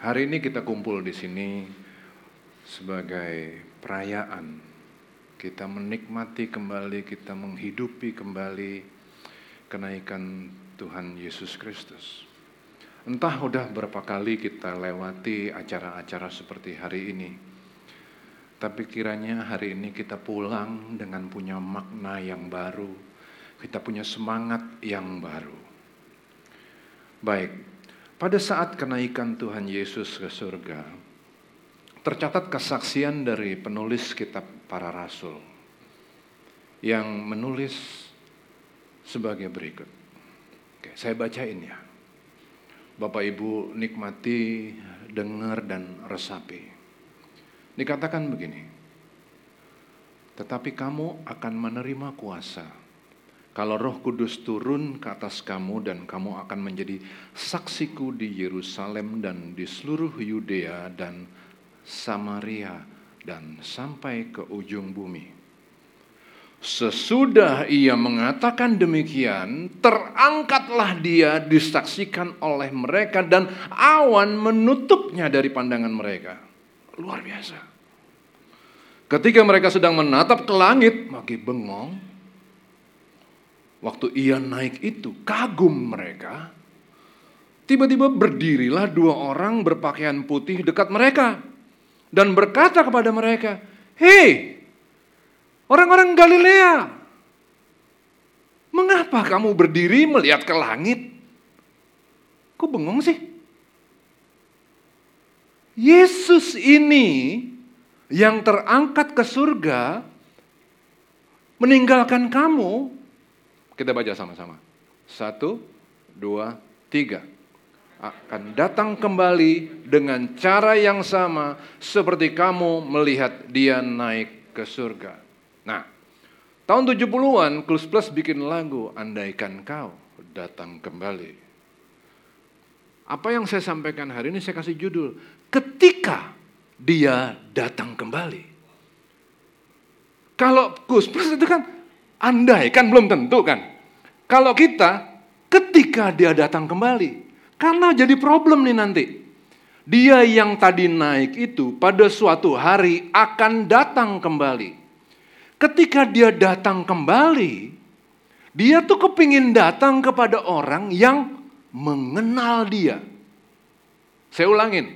Hari ini kita kumpul di sini sebagai perayaan. Kita menikmati kembali, kita menghidupi kembali kenaikan Tuhan Yesus Kristus. Entah udah berapa kali kita lewati acara-acara seperti hari ini. Tapi kiranya hari ini kita pulang dengan punya makna yang baru. Kita punya semangat yang baru. Baik, pada saat kenaikan Tuhan Yesus ke surga, tercatat kesaksian dari penulis kitab para rasul yang menulis sebagai berikut. Oke, saya bacain ya. Bapak Ibu nikmati, dengar dan resapi. Dikatakan begini. Tetapi kamu akan menerima kuasa kalau Roh Kudus turun ke atas kamu dan kamu akan menjadi saksiku di Yerusalem dan di seluruh Yudea dan Samaria dan sampai ke ujung bumi. Sesudah ia mengatakan demikian, terangkatlah dia disaksikan oleh mereka dan awan menutupnya dari pandangan mereka. Luar biasa. Ketika mereka sedang menatap ke langit, makin bengong, Waktu ia naik itu, kagum mereka. Tiba-tiba berdirilah dua orang berpakaian putih dekat mereka. Dan berkata kepada mereka, Hei, orang-orang Galilea, mengapa kamu berdiri melihat ke langit? Kok bengong sih? Yesus ini yang terangkat ke surga meninggalkan kamu kita baca sama-sama. Satu, dua, tiga. Akan datang kembali dengan cara yang sama seperti kamu melihat dia naik ke surga. Nah, tahun 70-an Klus Plus bikin lagu Andaikan Kau Datang Kembali. Apa yang saya sampaikan hari ini saya kasih judul Ketika Dia Datang Kembali. Kalau Klus Plus itu kan andai kan belum tentu kan. Kalau kita ketika dia datang kembali. Karena jadi problem nih nanti. Dia yang tadi naik itu pada suatu hari akan datang kembali. Ketika dia datang kembali, dia tuh kepingin datang kepada orang yang mengenal dia. Saya ulangin,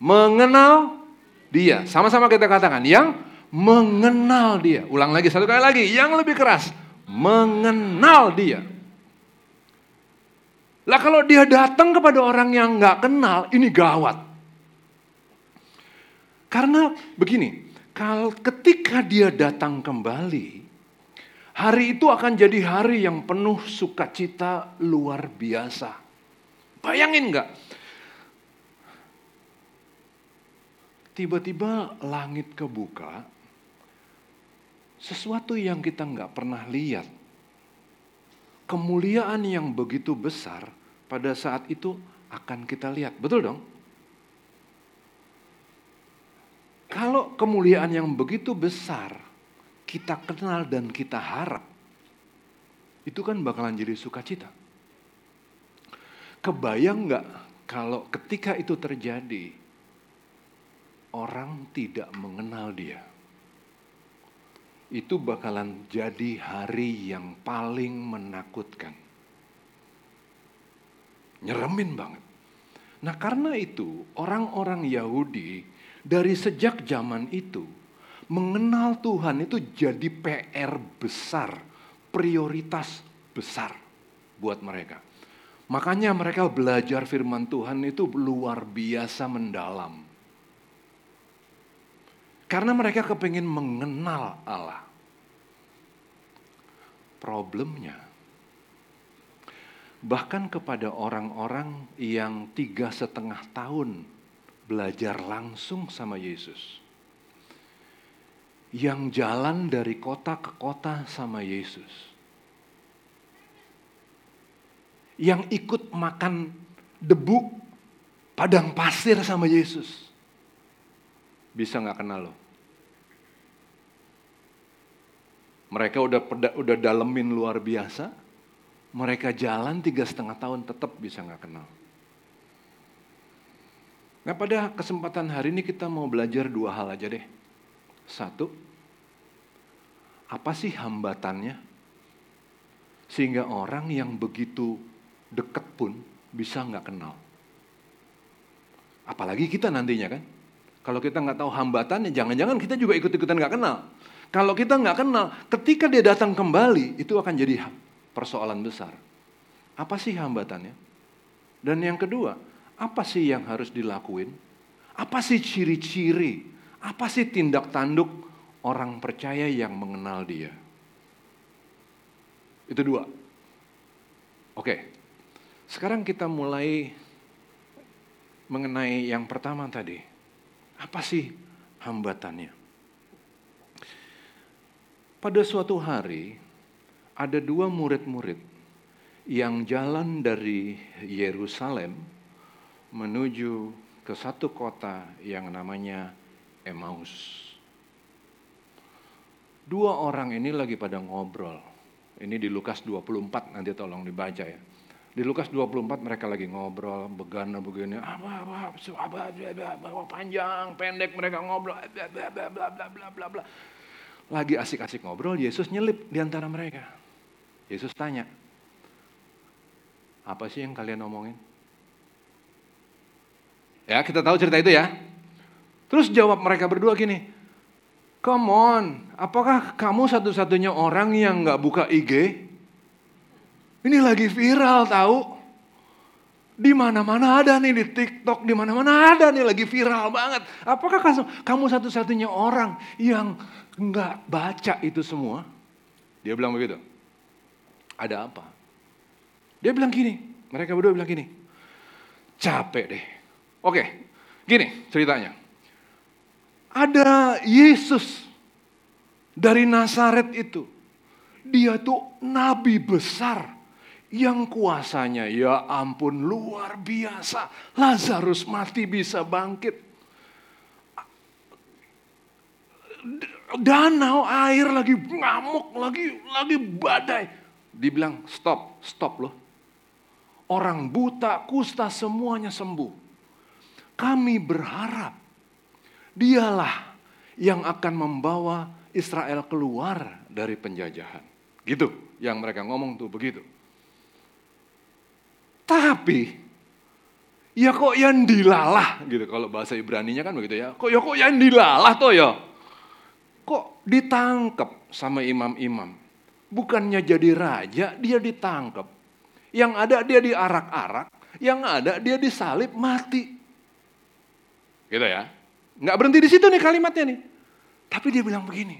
mengenal dia. Sama-sama kita katakan, yang mengenal dia. Ulang lagi satu kali lagi, yang lebih keras mengenal dia. Lah kalau dia datang kepada orang yang nggak kenal, ini gawat. Karena begini, kalau ketika dia datang kembali, hari itu akan jadi hari yang penuh sukacita luar biasa. Bayangin nggak? Tiba-tiba langit kebuka, sesuatu yang kita nggak pernah lihat. Kemuliaan yang begitu besar pada saat itu akan kita lihat. Betul dong? Kalau kemuliaan yang begitu besar kita kenal dan kita harap, itu kan bakalan jadi sukacita. Kebayang nggak kalau ketika itu terjadi, orang tidak mengenal dia itu bakalan jadi hari yang paling menakutkan. Nyeremin banget. Nah karena itu orang-orang Yahudi dari sejak zaman itu mengenal Tuhan itu jadi PR besar, prioritas besar buat mereka. Makanya mereka belajar firman Tuhan itu luar biasa mendalam. Karena mereka kepingin mengenal Allah. Problemnya, bahkan kepada orang-orang yang tiga setengah tahun belajar langsung sama Yesus. Yang jalan dari kota ke kota sama Yesus. Yang ikut makan debu padang pasir sama Yesus. Bisa nggak kenal lo? Mereka udah udah dalemin luar biasa. Mereka jalan tiga setengah tahun tetap bisa nggak kenal. Nah pada kesempatan hari ini kita mau belajar dua hal aja deh. Satu, apa sih hambatannya? Sehingga orang yang begitu deket pun bisa nggak kenal. Apalagi kita nantinya kan. Kalau kita nggak tahu hambatannya, jangan-jangan kita juga ikut-ikutan nggak kenal. Kalau kita nggak kenal, ketika dia datang kembali, itu akan jadi persoalan besar. Apa sih hambatannya? Dan yang kedua, apa sih yang harus dilakuin? Apa sih ciri-ciri? Apa sih tindak tanduk orang percaya yang mengenal dia? Itu dua. Oke, sekarang kita mulai mengenai yang pertama tadi. Apa sih hambatannya? Pada suatu hari, ada dua murid-murid yang jalan dari Yerusalem menuju ke satu kota yang namanya Emmaus. Dua orang ini lagi pada ngobrol. Ini di Lukas 24 nanti tolong dibaca ya. Di Lukas 24 mereka lagi ngobrol, begana begini, apa apa apa panjang, pendek mereka ngobrol, bla bla bla bla bla bla. Lagi asik-asik ngobrol, Yesus nyelip di antara mereka. Yesus tanya, apa sih yang kalian omongin? Ya, kita tahu cerita itu ya. Terus jawab mereka berdua gini, Come on, apakah kamu satu-satunya orang yang nggak buka IG? Ini lagi viral tahu. Di mana-mana ada nih di TikTok, di mana-mana ada nih lagi viral banget. Apakah kamu satu-satunya orang yang nggak baca itu semua? Dia bilang begitu. Ada apa? Dia bilang gini, mereka berdua bilang gini. Capek deh Oke, gini ceritanya. Ada Yesus dari Nazaret itu. Dia tuh nabi besar yang kuasanya ya ampun luar biasa. Lazarus mati bisa bangkit. Danau air lagi ngamuk, lagi lagi badai. Dibilang stop, stop loh. Orang buta, kusta semuanya sembuh kami berharap dialah yang akan membawa Israel keluar dari penjajahan. Gitu yang mereka ngomong tuh begitu. Tapi ya kok yang dilalah gitu kalau bahasa Ibrani-nya kan begitu ya. Kok ya kok yang dilalah tuh ya. Kok ditangkap sama imam-imam. Bukannya jadi raja, dia ditangkap. Yang ada dia diarak-arak, yang ada dia disalib mati. Gitu ya. Nggak berhenti di situ nih kalimatnya nih. Tapi dia bilang begini.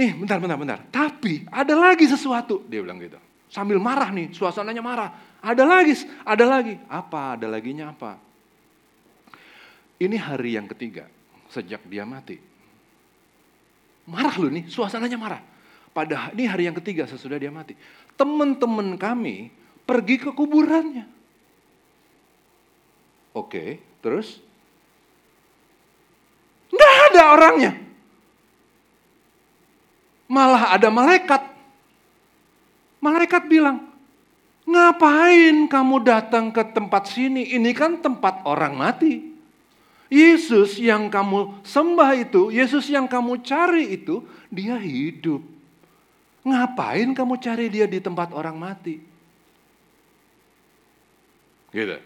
Nih, bentar, bentar, bentar. Tapi ada lagi sesuatu. Dia bilang gitu. Sambil marah nih, suasananya marah. Ada lagi, ada lagi. Apa, ada laginya apa? Ini hari yang ketiga sejak dia mati. Marah loh nih, suasananya marah. Padahal ini hari yang ketiga sesudah dia mati. Teman-teman kami pergi ke kuburannya. Oke, terus? Nggak ada orangnya. Malah ada malaikat. Malaikat bilang, ngapain kamu datang ke tempat sini? Ini kan tempat orang mati. Yesus yang kamu sembah itu, Yesus yang kamu cari itu, dia hidup. Ngapain kamu cari dia di tempat orang mati? Gitu.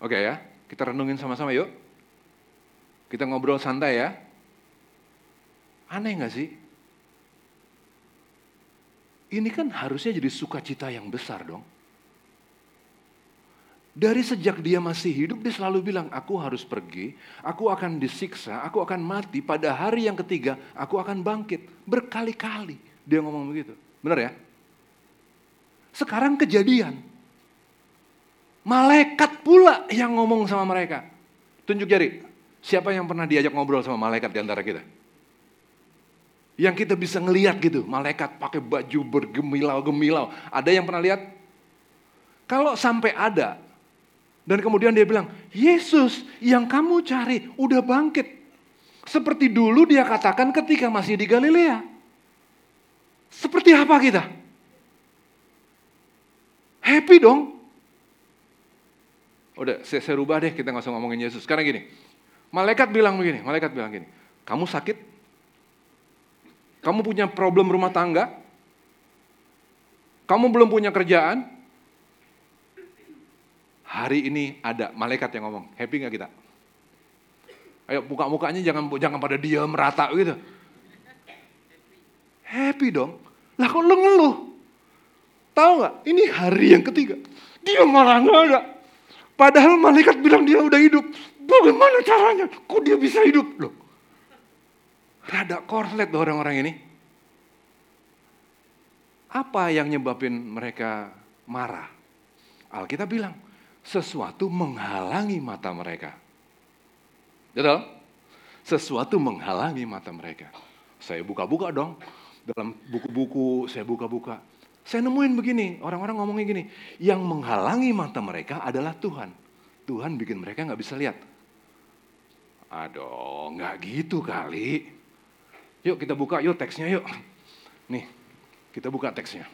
Oke ya, kita renungin sama-sama yuk. Kita ngobrol santai ya. Aneh gak sih? Ini kan harusnya jadi sukacita yang besar dong. Dari sejak dia masih hidup, dia selalu bilang, aku harus pergi, aku akan disiksa, aku akan mati, pada hari yang ketiga, aku akan bangkit. Berkali-kali dia ngomong begitu. Benar ya? Sekarang kejadian. Malaikat pula yang ngomong sama mereka. Tunjuk jari. Siapa yang pernah diajak ngobrol sama malaikat di antara kita? Yang kita bisa ngeliat gitu. Malaikat pakai baju bergemilau-gemilau. Ada yang pernah lihat? Kalau sampai ada. Dan kemudian dia bilang, Yesus yang kamu cari udah bangkit. Seperti dulu dia katakan ketika masih di Galilea. Seperti apa kita? Happy dong. Udah, saya, saya rubah deh, kita nggak usah ngomongin Yesus. Sekarang gini, malaikat bilang begini, malaikat bilang gini, kamu sakit? Kamu punya problem rumah tangga? Kamu belum punya kerjaan? Hari ini ada malaikat yang ngomong, happy nggak kita? Ayo buka mukanya jangan jangan pada diam merata gitu. Happy dong. Lah kok lu ngeluh? Tahu nggak? Ini hari yang ketiga. Dia malah nggak ada. Padahal malaikat bilang dia udah hidup. Bagaimana caranya? Kok dia bisa hidup? Loh. Rada korslet loh orang-orang ini. Apa yang nyebabin mereka marah? Alkitab bilang, sesuatu menghalangi mata mereka. Betul? Sesuatu menghalangi mata mereka. Saya buka-buka dong. Dalam buku-buku saya buka-buka. Saya nemuin begini, orang-orang ngomongnya gini, yang menghalangi mata mereka adalah Tuhan. Tuhan bikin mereka nggak bisa lihat. Aduh, nggak gitu kali. Yuk kita buka, yuk teksnya yuk. Nih, kita buka teksnya.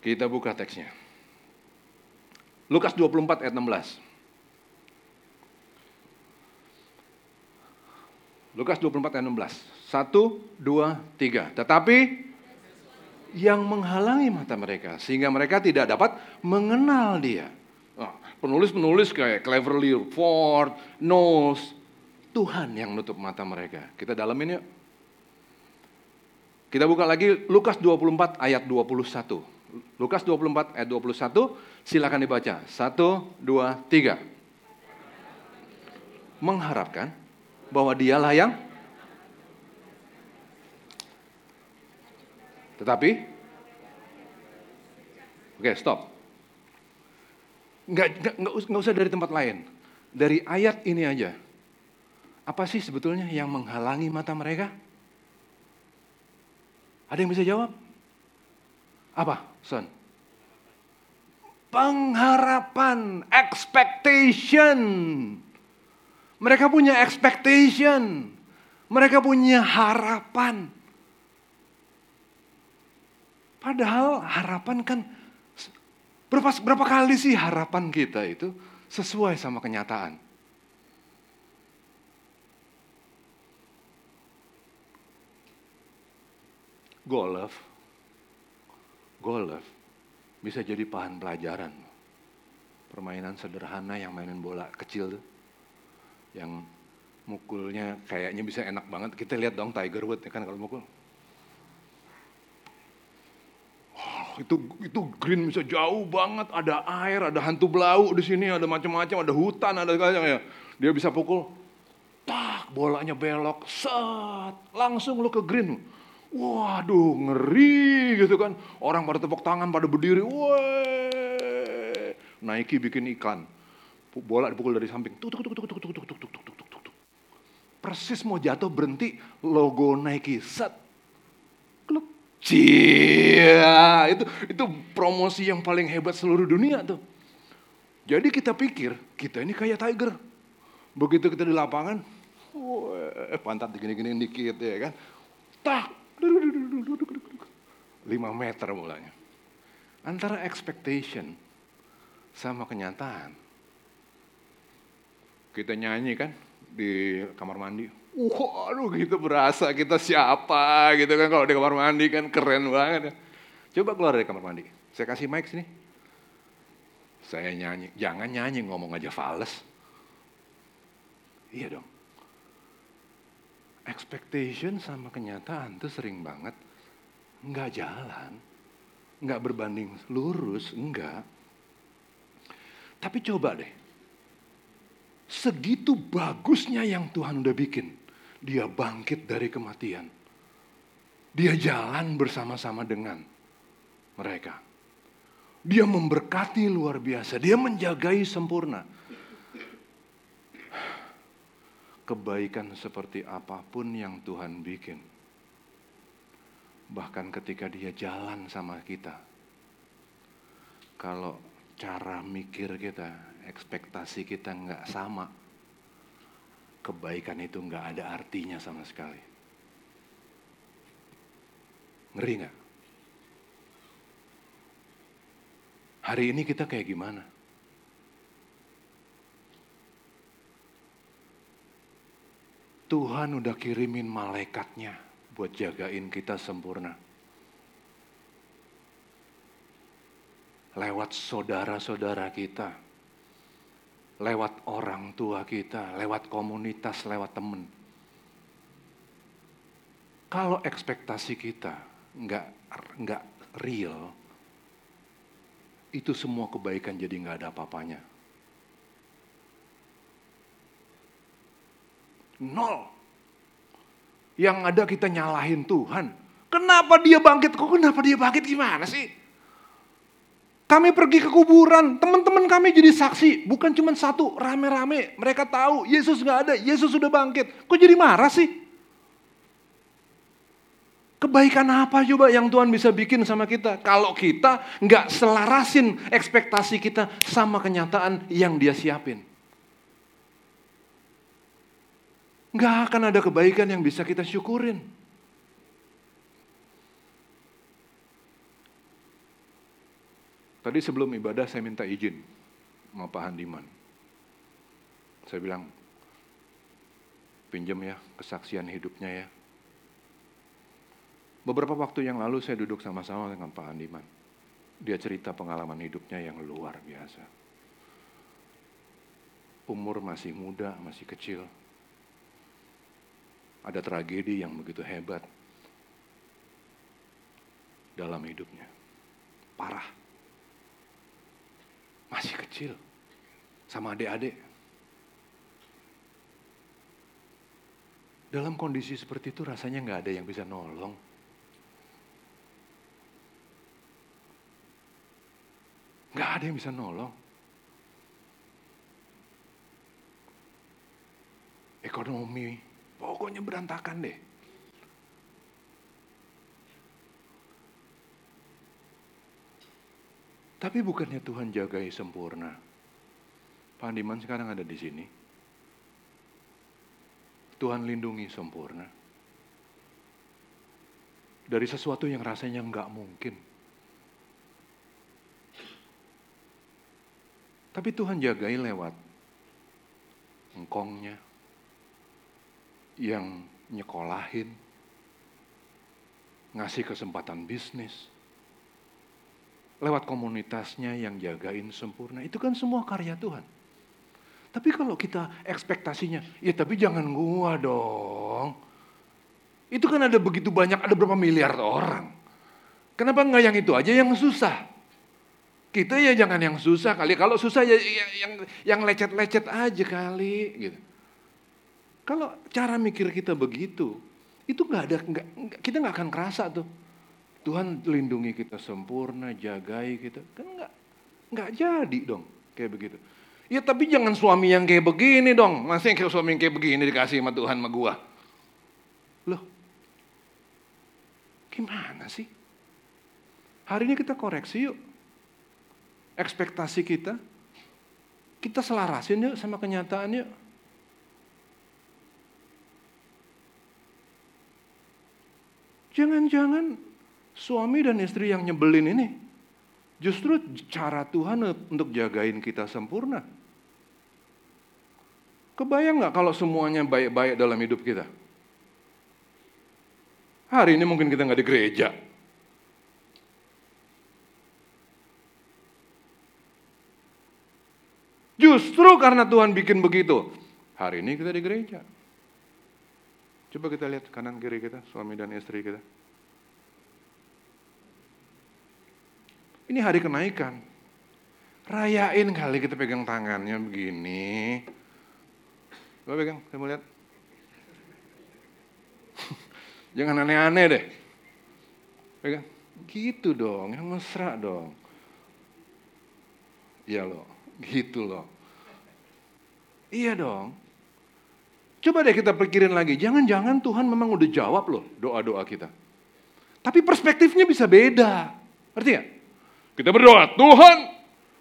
Kita buka teksnya. Lukas 24 ayat 16. Lukas 24 ayat 16. Satu, dua, tiga. Tetapi yang menghalangi mata mereka sehingga mereka tidak dapat mengenal dia. penulis-penulis kayak Cleverly Ford, Knowles, Tuhan yang nutup mata mereka. Kita dalamin yuk. Kita buka lagi Lukas 24 ayat 21. Lukas 24 ayat 21, silakan dibaca. Satu, dua, tiga. Mengharapkan bahwa dialah yang Tetapi, oke okay, stop. Nggak, nggak, nggak usah dari tempat lain. Dari ayat ini aja. Apa sih sebetulnya yang menghalangi mata mereka? Ada yang bisa jawab? Apa, Son? Pengharapan, expectation. Mereka punya expectation. Mereka punya harapan. Padahal harapan kan berapa, berapa kali sih harapan kita itu sesuai sama kenyataan. Golf, golf bisa jadi bahan pelajaran. Permainan sederhana yang mainin bola kecil tuh. Yang mukulnya kayaknya bisa enak banget. Kita lihat dong Tiger Woods kan kalau mukul. itu itu green bisa jauh banget, ada air, ada hantu belau di sini, ada macam-macam, ada hutan, ada segala ya. Dia bisa pukul, tak bolanya belok, set, langsung lo ke green. Waduh, ngeri gitu kan. Orang pada tepuk tangan, pada berdiri, weh. Nike bikin iklan. Bola dipukul dari samping. Tuk, tuk, tuk, tuk, tuk, tuk, tuk, tuk, tuk, tuk, tuk, tuk. Persis mau jatuh berhenti, logo Nike, set. Kluk, Cia, itu itu promosi yang paling hebat seluruh dunia tuh. Jadi kita pikir kita ini kayak Tiger. Begitu kita di lapangan, wah, pantat gini-gini dikit ya kan. Tak, 5 meter mulanya. Antara expectation sama kenyataan. Kita nyanyi kan di kamar mandi, Waduh gitu berasa kita siapa gitu kan kalau di kamar mandi kan keren banget ya. Coba keluar dari kamar mandi. Saya kasih mic sini. Saya nyanyi. Jangan nyanyi ngomong aja fals. Iya dong. Expectation sama kenyataan tuh sering banget nggak jalan. Nggak berbanding lurus, enggak. Tapi coba deh. Segitu bagusnya yang Tuhan udah bikin dia bangkit dari kematian. Dia jalan bersama-sama dengan mereka. Dia memberkati luar biasa, dia menjagai sempurna. Kebaikan seperti apa pun yang Tuhan bikin. Bahkan ketika dia jalan sama kita. Kalau cara mikir kita, ekspektasi kita nggak sama kebaikan itu nggak ada artinya sama sekali. Ngeri nggak? Hari ini kita kayak gimana? Tuhan udah kirimin malaikatnya buat jagain kita sempurna. Lewat saudara-saudara kita, lewat orang tua kita, lewat komunitas, lewat temen. Kalau ekspektasi kita nggak nggak real, itu semua kebaikan jadi nggak ada apa-apanya. Nol. Yang ada kita nyalahin Tuhan. Kenapa dia bangkit? Kok kenapa dia bangkit gimana sih? Kami pergi ke kuburan, teman-teman kami jadi saksi. Bukan cuma satu, rame-rame. Mereka tahu Yesus nggak ada, Yesus sudah bangkit. Kok jadi marah sih? Kebaikan apa coba yang Tuhan bisa bikin sama kita? Kalau kita nggak selarasin ekspektasi kita sama kenyataan yang dia siapin. Nggak akan ada kebaikan yang bisa kita syukurin. Tadi sebelum ibadah saya minta izin sama Pak Handiman. Saya bilang, pinjam ya kesaksian hidupnya ya. Beberapa waktu yang lalu saya duduk sama-sama dengan Pak Handiman. Dia cerita pengalaman hidupnya yang luar biasa. Umur masih muda, masih kecil. Ada tragedi yang begitu hebat dalam hidupnya. Parah. Masih kecil. Sama adik-adik. Dalam kondisi seperti itu rasanya nggak ada yang bisa nolong. Nggak ada yang bisa nolong. Ekonomi, pokoknya berantakan deh. Tapi bukannya Tuhan jagai sempurna. Pak Andiman sekarang ada di sini. Tuhan lindungi sempurna. Dari sesuatu yang rasanya nggak mungkin. Tapi Tuhan jagai lewat engkongnya yang nyekolahin, ngasih kesempatan bisnis, lewat komunitasnya yang jagain sempurna. Itu kan semua karya Tuhan. Tapi kalau kita ekspektasinya, ya tapi jangan gua dong. Itu kan ada begitu banyak, ada berapa miliar orang. Kenapa enggak yang itu aja yang susah? Kita ya jangan yang susah kali. Kalau susah ya yang yang lecet-lecet aja kali gitu. Kalau cara mikir kita begitu, itu nggak ada nggak, kita nggak akan kerasa tuh. Tuhan lindungi kita sempurna, jagai kita. Kan nggak nggak jadi dong kayak begitu. Ya tapi jangan suami yang kayak begini dong. Masih kayak suami yang kayak begini dikasih sama Tuhan sama gua. Loh, gimana sih? Hari ini kita koreksi yuk ekspektasi kita, kita selarasin yuk sama kenyataan yuk. Jangan-jangan suami dan istri yang nyebelin ini justru cara Tuhan untuk jagain kita sempurna. Kebayang nggak kalau semuanya baik-baik dalam hidup kita? Hari ini mungkin kita nggak di gereja, Justru karena Tuhan bikin begitu. Hari ini kita di gereja. Coba kita lihat kanan kiri kita, suami dan istri kita. Ini hari kenaikan. Rayain kali kita pegang tangannya begini. Coba pegang, saya mau lihat. Jangan aneh-aneh deh. Pegang. Gitu dong, yang mesra dong. Iya loh. Gitu loh. Iya dong. Coba deh kita pikirin lagi. Jangan-jangan Tuhan memang udah jawab loh doa-doa kita. Tapi perspektifnya bisa beda. Artinya, ya? Kita berdoa, Tuhan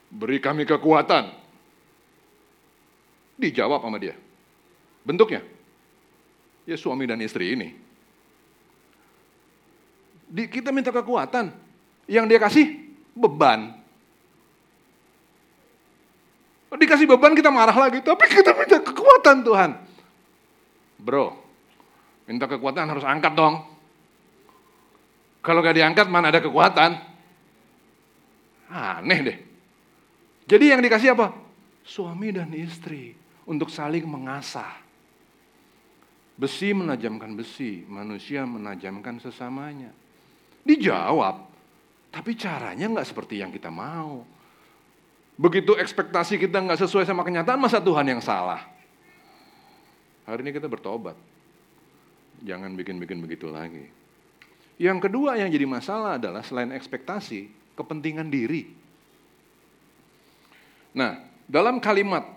beri kami kekuatan. Dijawab sama dia. Bentuknya, ya suami dan istri ini. Di, kita minta kekuatan. Yang dia kasih beban. Dikasih beban kita marah lagi, tapi kita minta kekuatan Tuhan. Bro, minta kekuatan harus angkat dong. Kalau gak diangkat mana ada kekuatan? Aneh deh. Jadi yang dikasih apa? Suami dan istri untuk saling mengasah. Besi menajamkan besi, manusia menajamkan sesamanya. Dijawab, tapi caranya nggak seperti yang kita mau. Begitu ekspektasi kita nggak sesuai sama kenyataan, masa Tuhan yang salah? Hari ini kita bertobat. Jangan bikin-bikin begitu lagi. Yang kedua yang jadi masalah adalah selain ekspektasi, kepentingan diri. Nah, dalam kalimat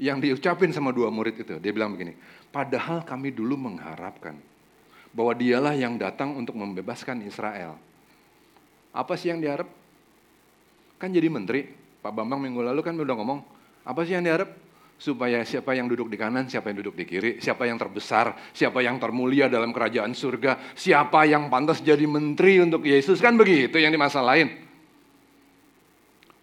yang diucapin sama dua murid itu, dia bilang begini, padahal kami dulu mengharapkan bahwa dialah yang datang untuk membebaskan Israel. Apa sih yang diharap? Kan jadi menteri, Pak Bambang minggu lalu kan udah ngomong, apa sih yang diharap? Supaya siapa yang duduk di kanan, siapa yang duduk di kiri, siapa yang terbesar, siapa yang termulia dalam kerajaan surga, siapa yang pantas jadi menteri untuk Yesus, kan begitu yang dimasalahin.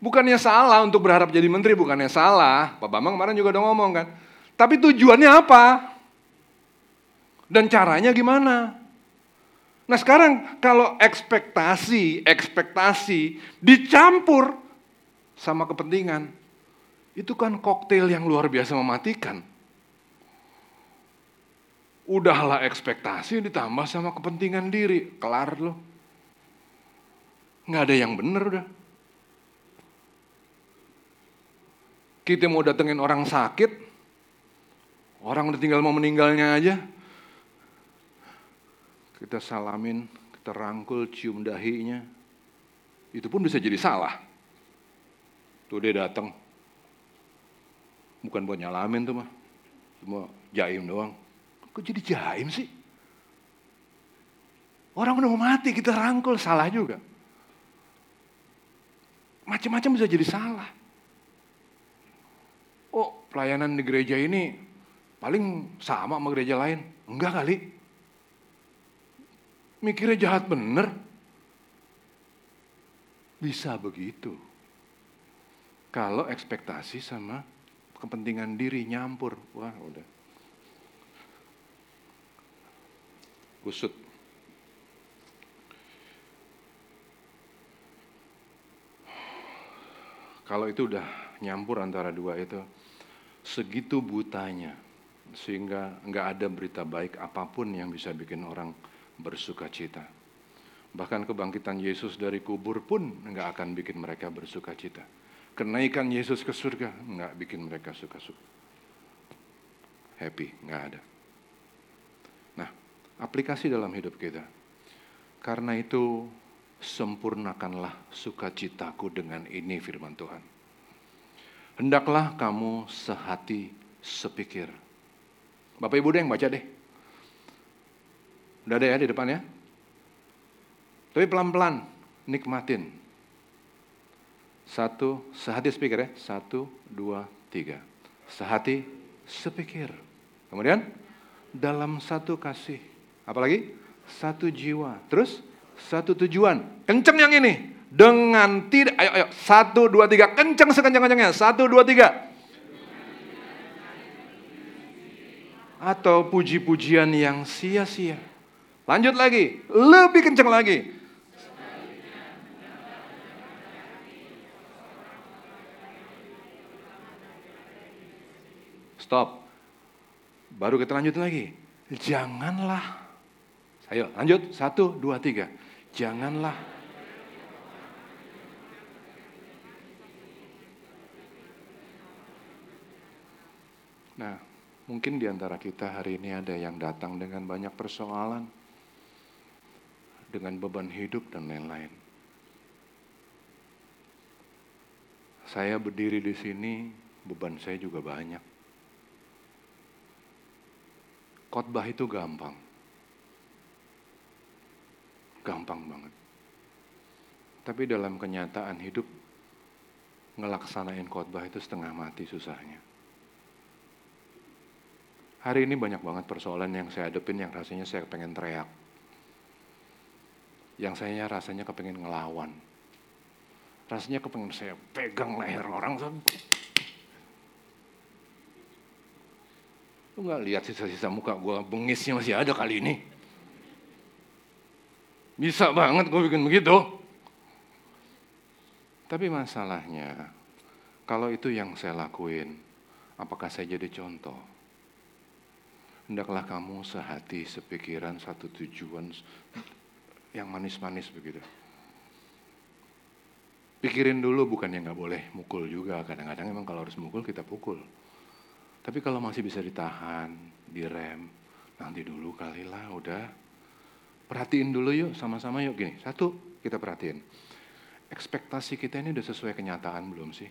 Bukannya salah untuk berharap jadi menteri, bukannya salah. Pak Bambang kemarin juga udah ngomong kan. Tapi tujuannya apa? Dan caranya gimana? Nah sekarang kalau ekspektasi, ekspektasi dicampur sama kepentingan, itu kan koktail yang luar biasa mematikan. Udahlah ekspektasi ditambah sama kepentingan diri. Kelar loh. Nggak ada yang bener udah. Kita mau datengin orang sakit, orang udah tinggal mau meninggalnya aja. Kita salamin, kita rangkul, cium dahinya. Itu pun bisa jadi salah. Tuh dia datang, Bukan buat nyalamin tuh mah. Cuma jaim doang. Kok jadi jaim sih? Orang udah mau mati, kita rangkul, salah juga. Macam-macam bisa jadi salah. Oh, pelayanan di gereja ini paling sama sama gereja lain. Enggak kali. Mikirnya jahat bener. Bisa begitu. Kalau ekspektasi sama kepentingan diri nyampur. Wah, udah. Kusut. Kalau itu udah nyampur antara dua itu, segitu butanya, sehingga nggak ada berita baik apa pun yang bisa bikin orang bersuka cita. Bahkan kebangkitan Yesus dari kubur pun nggak akan bikin mereka bersuka cita kenaikan Yesus ke surga nggak bikin mereka suka-suka. Happy, nggak ada. Nah, aplikasi dalam hidup kita. Karena itu sempurnakanlah sukacitaku dengan ini firman Tuhan. Hendaklah kamu sehati sepikir. Bapak Ibu deh yang baca deh. Udah ada ya di depan ya. Tapi pelan-pelan nikmatin satu, sehati sepikir ya. Satu, dua, tiga. Sehati sepikir. Kemudian, dalam satu kasih. Apalagi? Satu jiwa. Terus, satu tujuan. Kenceng yang ini. Dengan tidak, ayo, ayo. Satu, dua, tiga. Kenceng sekenceng-kencengnya. Satu, dua, tiga. Atau puji-pujian yang sia-sia. Lanjut lagi. Lebih kenceng lagi Stop. Baru kita lanjutin lagi. Janganlah. Ayo lanjut. Satu, dua, tiga. Janganlah. Nah, mungkin di antara kita hari ini ada yang datang dengan banyak persoalan, dengan beban hidup dan lain-lain. Saya berdiri di sini, beban saya juga banyak. Khotbah itu gampang. Gampang banget. Tapi dalam kenyataan hidup, ngelaksanain khotbah itu setengah mati susahnya. Hari ini banyak banget persoalan yang saya hadepin yang rasanya saya pengen teriak. Yang saya rasanya kepengen ngelawan. Rasanya kepengen saya pegang leher orang. Lu nggak lihat sisa-sisa muka gue bengisnya masih ada kali ini. Bisa banget gue bikin begitu. Tapi masalahnya, kalau itu yang saya lakuin, apakah saya jadi contoh? Hendaklah kamu sehati, sepikiran, satu tujuan yang manis-manis begitu. Pikirin dulu bukan yang nggak boleh mukul juga. Kadang-kadang emang kalau harus mukul kita pukul. Tapi kalau masih bisa ditahan, direm, nanti dulu kali lah udah. Perhatiin dulu yuk sama-sama yuk gini. Satu kita perhatiin. Ekspektasi kita ini udah sesuai kenyataan belum sih?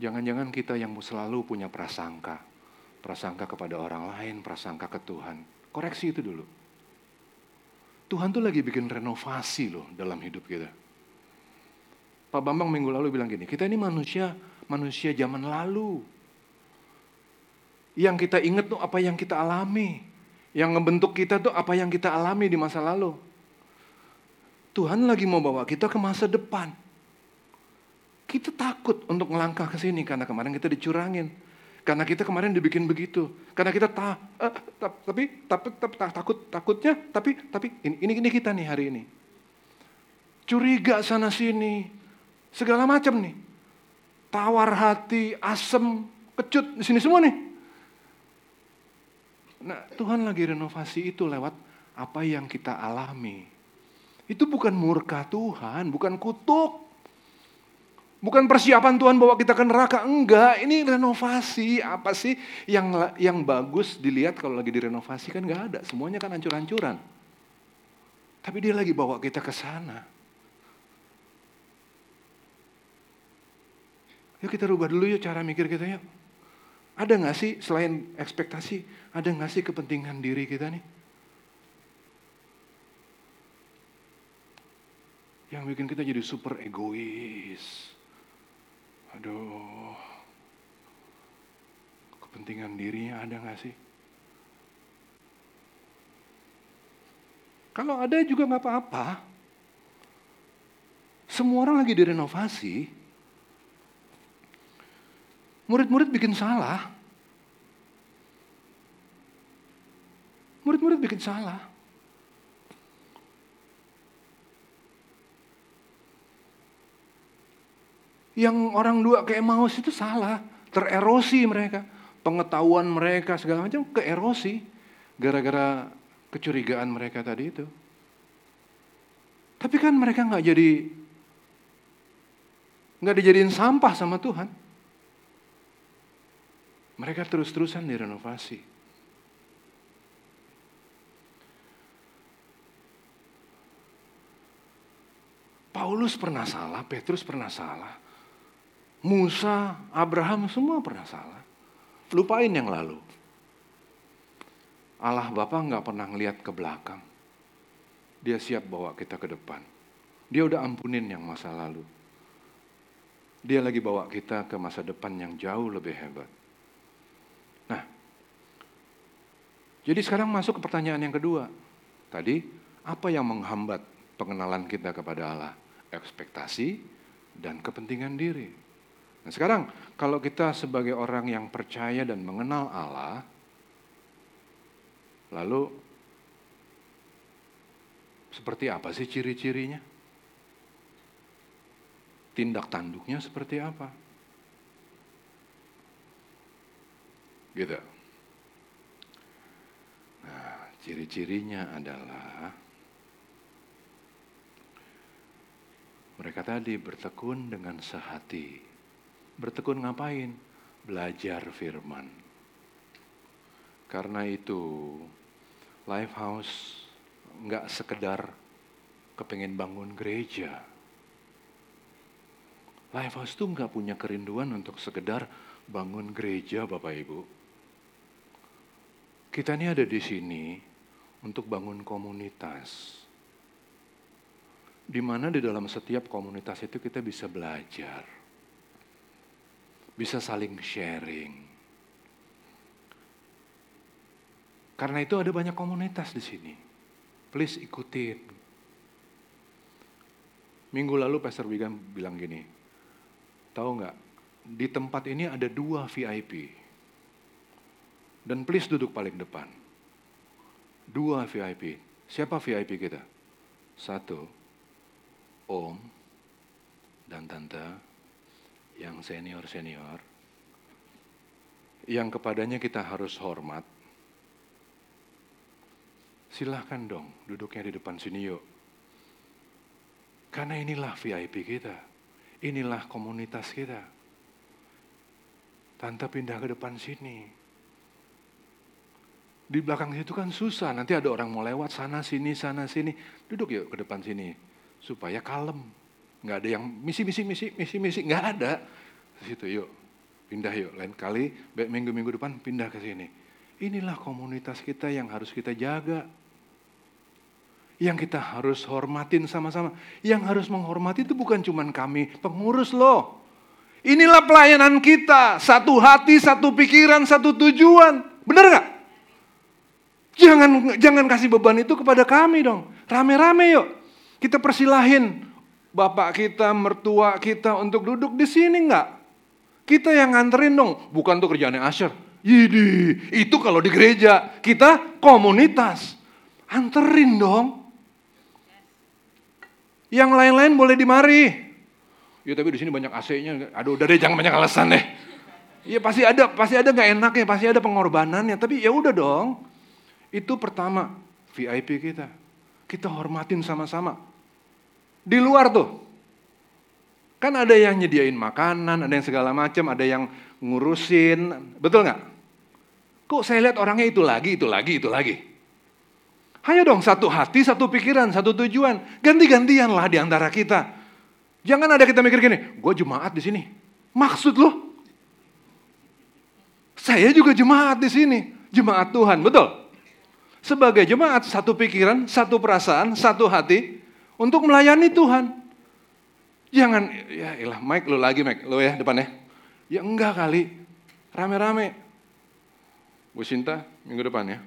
Jangan-jangan kita yang selalu punya prasangka. Prasangka kepada orang lain, prasangka ke Tuhan. Koreksi itu dulu. Tuhan tuh lagi bikin renovasi loh dalam hidup kita. Pak Bambang minggu lalu bilang gini, kita ini manusia, manusia zaman lalu. Yang kita ingat tuh apa yang kita alami. Yang ngebentuk kita tuh apa yang kita alami di masa lalu. Tuhan lagi mau bawa kita ke masa depan. Kita takut untuk melangkah ke sini karena kemarin kita dicurangin. Karena kita kemarin dibikin begitu. Karena kita ta, eh, tapi, tapi, tapi takut takutnya tapi tapi ini ini kita nih hari ini. Curiga sana sini, segala macam nih. Tawar hati, asem, kecut, di sini semua nih. Nah, Tuhan lagi renovasi itu lewat apa yang kita alami. Itu bukan murka Tuhan, bukan kutuk. Bukan persiapan Tuhan bawa kita ke neraka, enggak. Ini renovasi, apa sih yang yang bagus dilihat kalau lagi direnovasi kan enggak ada. Semuanya kan hancur-hancuran. Tapi dia lagi bawa kita ke sana. Yuk kita rubah dulu yuk cara mikir kita yuk. Ada nggak sih selain ekspektasi, ada nggak sih kepentingan diri kita nih? Yang bikin kita jadi super egois. Aduh, kepentingan dirinya ada nggak sih? Kalau ada juga nggak apa-apa. Semua orang lagi direnovasi. Murid-murid bikin salah. Murid-murid bikin salah. Yang orang dua ke Emmaus itu salah. Tererosi mereka. Pengetahuan mereka segala macam keerosi. Gara-gara kecurigaan mereka tadi itu. Tapi kan mereka nggak jadi nggak dijadiin sampah sama Tuhan. Mereka terus-terusan direnovasi. Paulus pernah salah, Petrus pernah salah. Musa, Abraham semua pernah salah. Lupain yang lalu. Allah Bapa nggak pernah ngeliat ke belakang. Dia siap bawa kita ke depan. Dia udah ampunin yang masa lalu. Dia lagi bawa kita ke masa depan yang jauh lebih hebat. Nah, jadi sekarang masuk ke pertanyaan yang kedua. Tadi, apa yang menghambat pengenalan kita kepada Allah? Ekspektasi dan kepentingan diri. Nah sekarang, kalau kita sebagai orang yang percaya dan mengenal Allah, lalu seperti apa sih ciri-cirinya? Tindak tanduknya seperti apa? Gitu. Ciri-cirinya adalah mereka tadi bertekun dengan sehati. Bertekun ngapain? Belajar firman. Karena itu, Lifehouse nggak sekedar kepengen bangun gereja. Lifehouse tuh nggak punya kerinduan untuk sekedar bangun gereja Bapak Ibu. Kita ini ada di sini untuk bangun komunitas. Di mana di dalam setiap komunitas itu kita bisa belajar. Bisa saling sharing. Karena itu ada banyak komunitas di sini. Please ikutin. Minggu lalu Pastor Wigan bilang gini, tahu nggak? Di tempat ini ada dua VIP Dan please duduk paling depan. Dua VIP. Siapa VIP kita? Satu, om dan tante yang senior-senior. Yang kepadanya kita harus hormat. Silahkan dong duduknya di depan sini yuk. Karena inilah VIP kita. Inilah komunitas kita. Tante pindah ke depan sini. Di belakang situ kan susah, nanti ada orang mau lewat sana sini sana sini. Duduk yuk ke depan sini supaya kalem. Nggak ada yang misi misi misi misi misi nggak ada. Situ yuk pindah yuk lain kali minggu minggu depan pindah ke sini. Inilah komunitas kita yang harus kita jaga yang kita harus hormatin sama-sama. Yang harus menghormati itu bukan cuma kami pengurus loh. Inilah pelayanan kita. Satu hati, satu pikiran, satu tujuan. Benar nggak? Jangan jangan kasih beban itu kepada kami dong. Rame-rame yuk. Kita persilahin bapak kita, mertua kita untuk duduk di sini nggak? Kita yang nganterin dong. Bukan tuh kerjaannya Asher. Yidi, itu kalau di gereja. Kita komunitas. Anterin dong. Yang lain-lain boleh dimari. Ya tapi di sini banyak AC-nya. Aduh, udah deh jangan banyak alasan deh. Ya pasti ada, pasti ada nggak enaknya, pasti ada pengorbanannya. Tapi ya udah dong. Itu pertama VIP kita. Kita hormatin sama-sama. Di luar tuh, kan ada yang nyediain makanan, ada yang segala macam, ada yang ngurusin, betul nggak? Kok saya lihat orangnya itu lagi, itu lagi, itu lagi. Ayo dong satu hati, satu pikiran, satu tujuan. Ganti-gantian lah di antara kita. Jangan ada kita mikir gini, gue jemaat di sini. Maksud lo? Saya juga jemaat di sini. Jemaat Tuhan, betul? Sebagai jemaat, satu pikiran, satu perasaan, satu hati untuk melayani Tuhan. Jangan, ya ilah Mike lo lagi Mike, lo ya depannya. Ya enggak kali, rame-rame. Bu Sinta, minggu depan ya.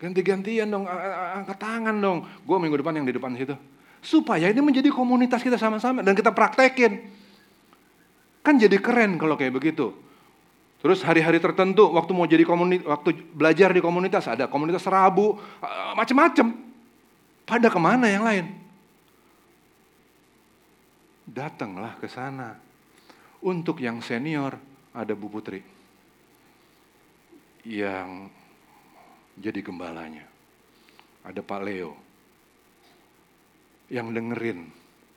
Ganti-gantian dong, angkat tangan dong. Gue minggu depan yang di depan situ. Supaya ini menjadi komunitas kita sama-sama dan kita praktekin. Kan jadi keren kalau kayak begitu. Terus hari-hari tertentu waktu mau jadi komunitas, waktu belajar di komunitas ada komunitas Rabu, macem-macem. Pada ke mana yang lain? Datanglah ke sana. Untuk yang senior ada Bu Putri. Yang jadi gembalanya. Ada Pak Leo yang dengerin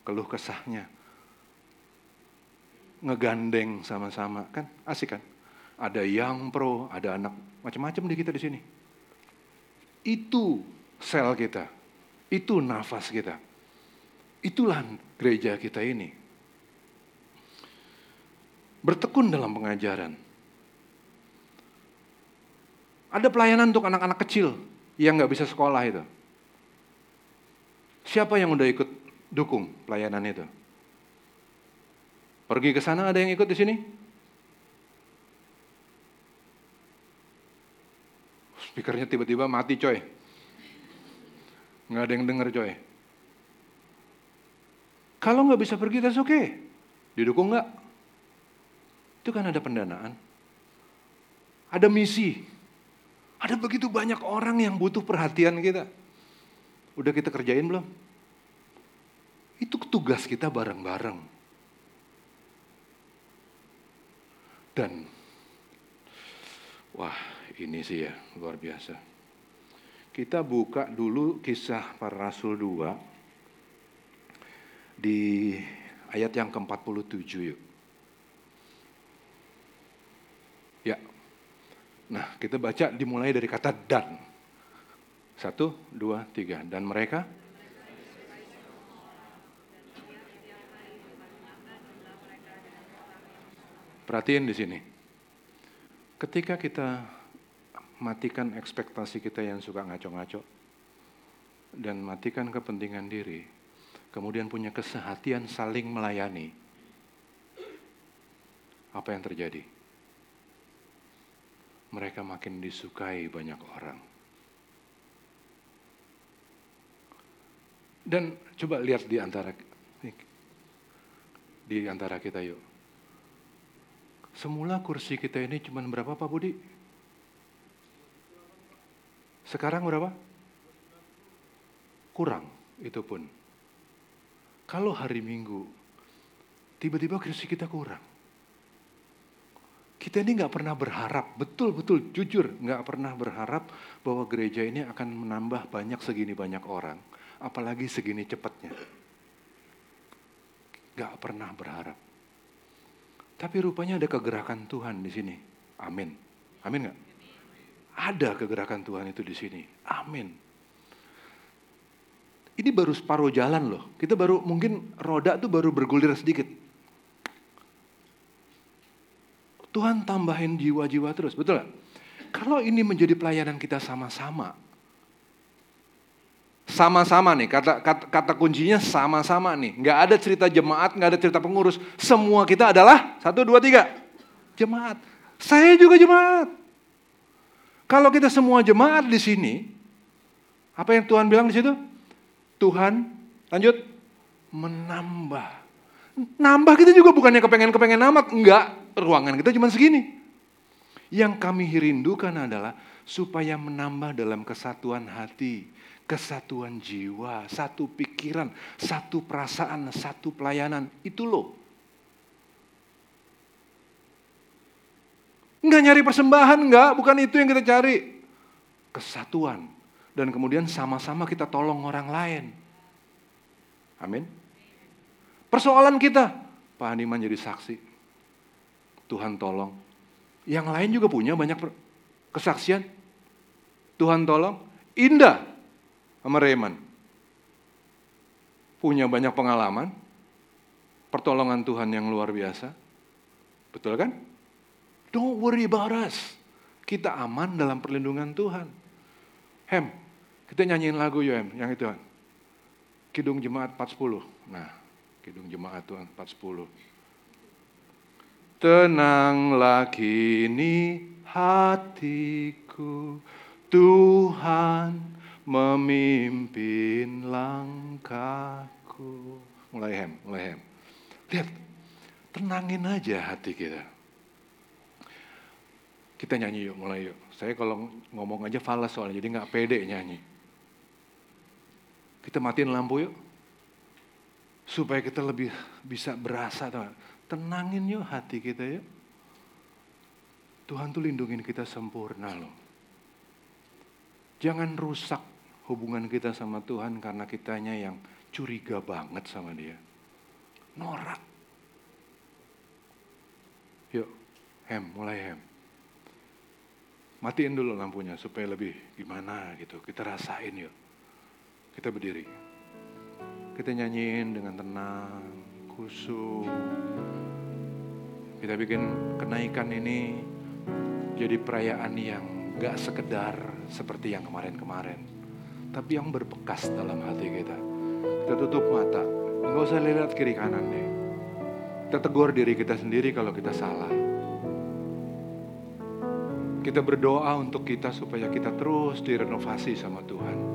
keluh kesahnya. Ngegandeng sama-sama, kan asik kan? Ada yang pro, ada anak macam-macam di kita di sini. Itu sel kita. Itu nafas kita. Itulah gereja kita ini. Bertekun dalam pengajaran ada pelayanan untuk anak-anak kecil yang nggak bisa sekolah itu. Siapa yang udah ikut dukung pelayanan itu? Pergi ke sana ada yang ikut di sini? Speakernya tiba-tiba mati coy. Nggak ada yang denger coy. Kalau nggak bisa pergi, that's okay. Didukung nggak? Itu kan ada pendanaan. Ada misi. Ada begitu banyak orang yang butuh perhatian kita. Udah kita kerjain belum? Itu tugas kita bareng-bareng. Dan, wah ini sih ya luar biasa. Kita buka dulu kisah para rasul 2 di ayat yang ke-47 yuk. Ya, Nah, kita baca dimulai dari kata dan. Satu, dua, tiga. Dan mereka? Perhatiin di sini. Ketika kita matikan ekspektasi kita yang suka ngaco-ngaco, dan matikan kepentingan diri, kemudian punya kesehatian saling melayani, apa yang terjadi? mereka makin disukai banyak orang. Dan coba lihat di antara di antara kita yuk. Semula kursi kita ini cuma berapa Pak Budi? Sekarang berapa? Kurang itu pun. Kalau hari Minggu, tiba-tiba kursi kita kurang. Kita ini nggak pernah berharap, betul-betul jujur nggak pernah berharap bahwa gereja ini akan menambah banyak segini banyak orang, apalagi segini cepatnya. Gak pernah berharap. Tapi rupanya ada kegerakan Tuhan di sini. Amin. Amin nggak? Ada kegerakan Tuhan itu di sini. Amin. Ini baru separuh jalan loh. Kita baru mungkin roda tuh baru bergulir sedikit. Tuhan tambahin jiwa-jiwa terus, betul gak? Kalau ini menjadi pelayanan kita sama-sama, sama-sama nih, kata, kata, kata kuncinya sama-sama nih. Nggak ada cerita jemaat, nggak ada cerita pengurus. Semua kita adalah satu, dua, tiga. Jemaat. Saya juga jemaat. Kalau kita semua jemaat di sini, apa yang Tuhan bilang di situ? Tuhan, lanjut, menambah. Nambah kita juga bukannya kepengen-kepengen amat, enggak. Ruangan kita cuma segini. Yang kami rindukan adalah supaya menambah dalam kesatuan hati, kesatuan jiwa, satu pikiran, satu perasaan, satu pelayanan. Itu loh. Enggak nyari persembahan, enggak. Bukan itu yang kita cari. Kesatuan. Dan kemudian sama-sama kita tolong orang lain. Amin. Persoalan kita, Pak Haniman jadi saksi. Tuhan tolong. Yang lain juga punya banyak kesaksian. Tuhan tolong. Indah sama Reman. Punya banyak pengalaman. Pertolongan Tuhan yang luar biasa. Betul kan? Don't worry about us. Kita aman dalam perlindungan Tuhan. Hem, kita nyanyiin lagu yuk Hem, yang itu. Kidung Jemaat 410. Nah, Kidung Jemaat Tuhan 410. Tenanglah kini hatiku, Tuhan memimpin langkahku. Mulai hem, mulai hem. Lihat, tenangin aja hati kita. Kita nyanyi yuk, mulai yuk. Saya kalau ngomong aja falas soalnya, jadi nggak pede nyanyi. Kita matiin lampu yuk. Supaya kita lebih bisa berasa. Tenangin yuk hati kita yuk. Tuhan tuh lindungin kita sempurna loh. Jangan rusak hubungan kita sama Tuhan karena kitanya yang curiga banget sama dia. Norak. Yuk, hem, mulai hem matiin dulu lampunya supaya lebih gimana gitu. Kita rasain yuk. Kita berdiri. Kita nyanyiin dengan tenang, khusyuk. Kita bikin kenaikan ini jadi perayaan yang gak sekedar seperti yang kemarin-kemarin. Tapi yang berbekas dalam hati kita. Kita tutup mata. Nggak usah lihat kiri kanan deh. Kita tegur diri kita sendiri kalau kita salah kita berdoa untuk kita supaya kita terus direnovasi sama Tuhan.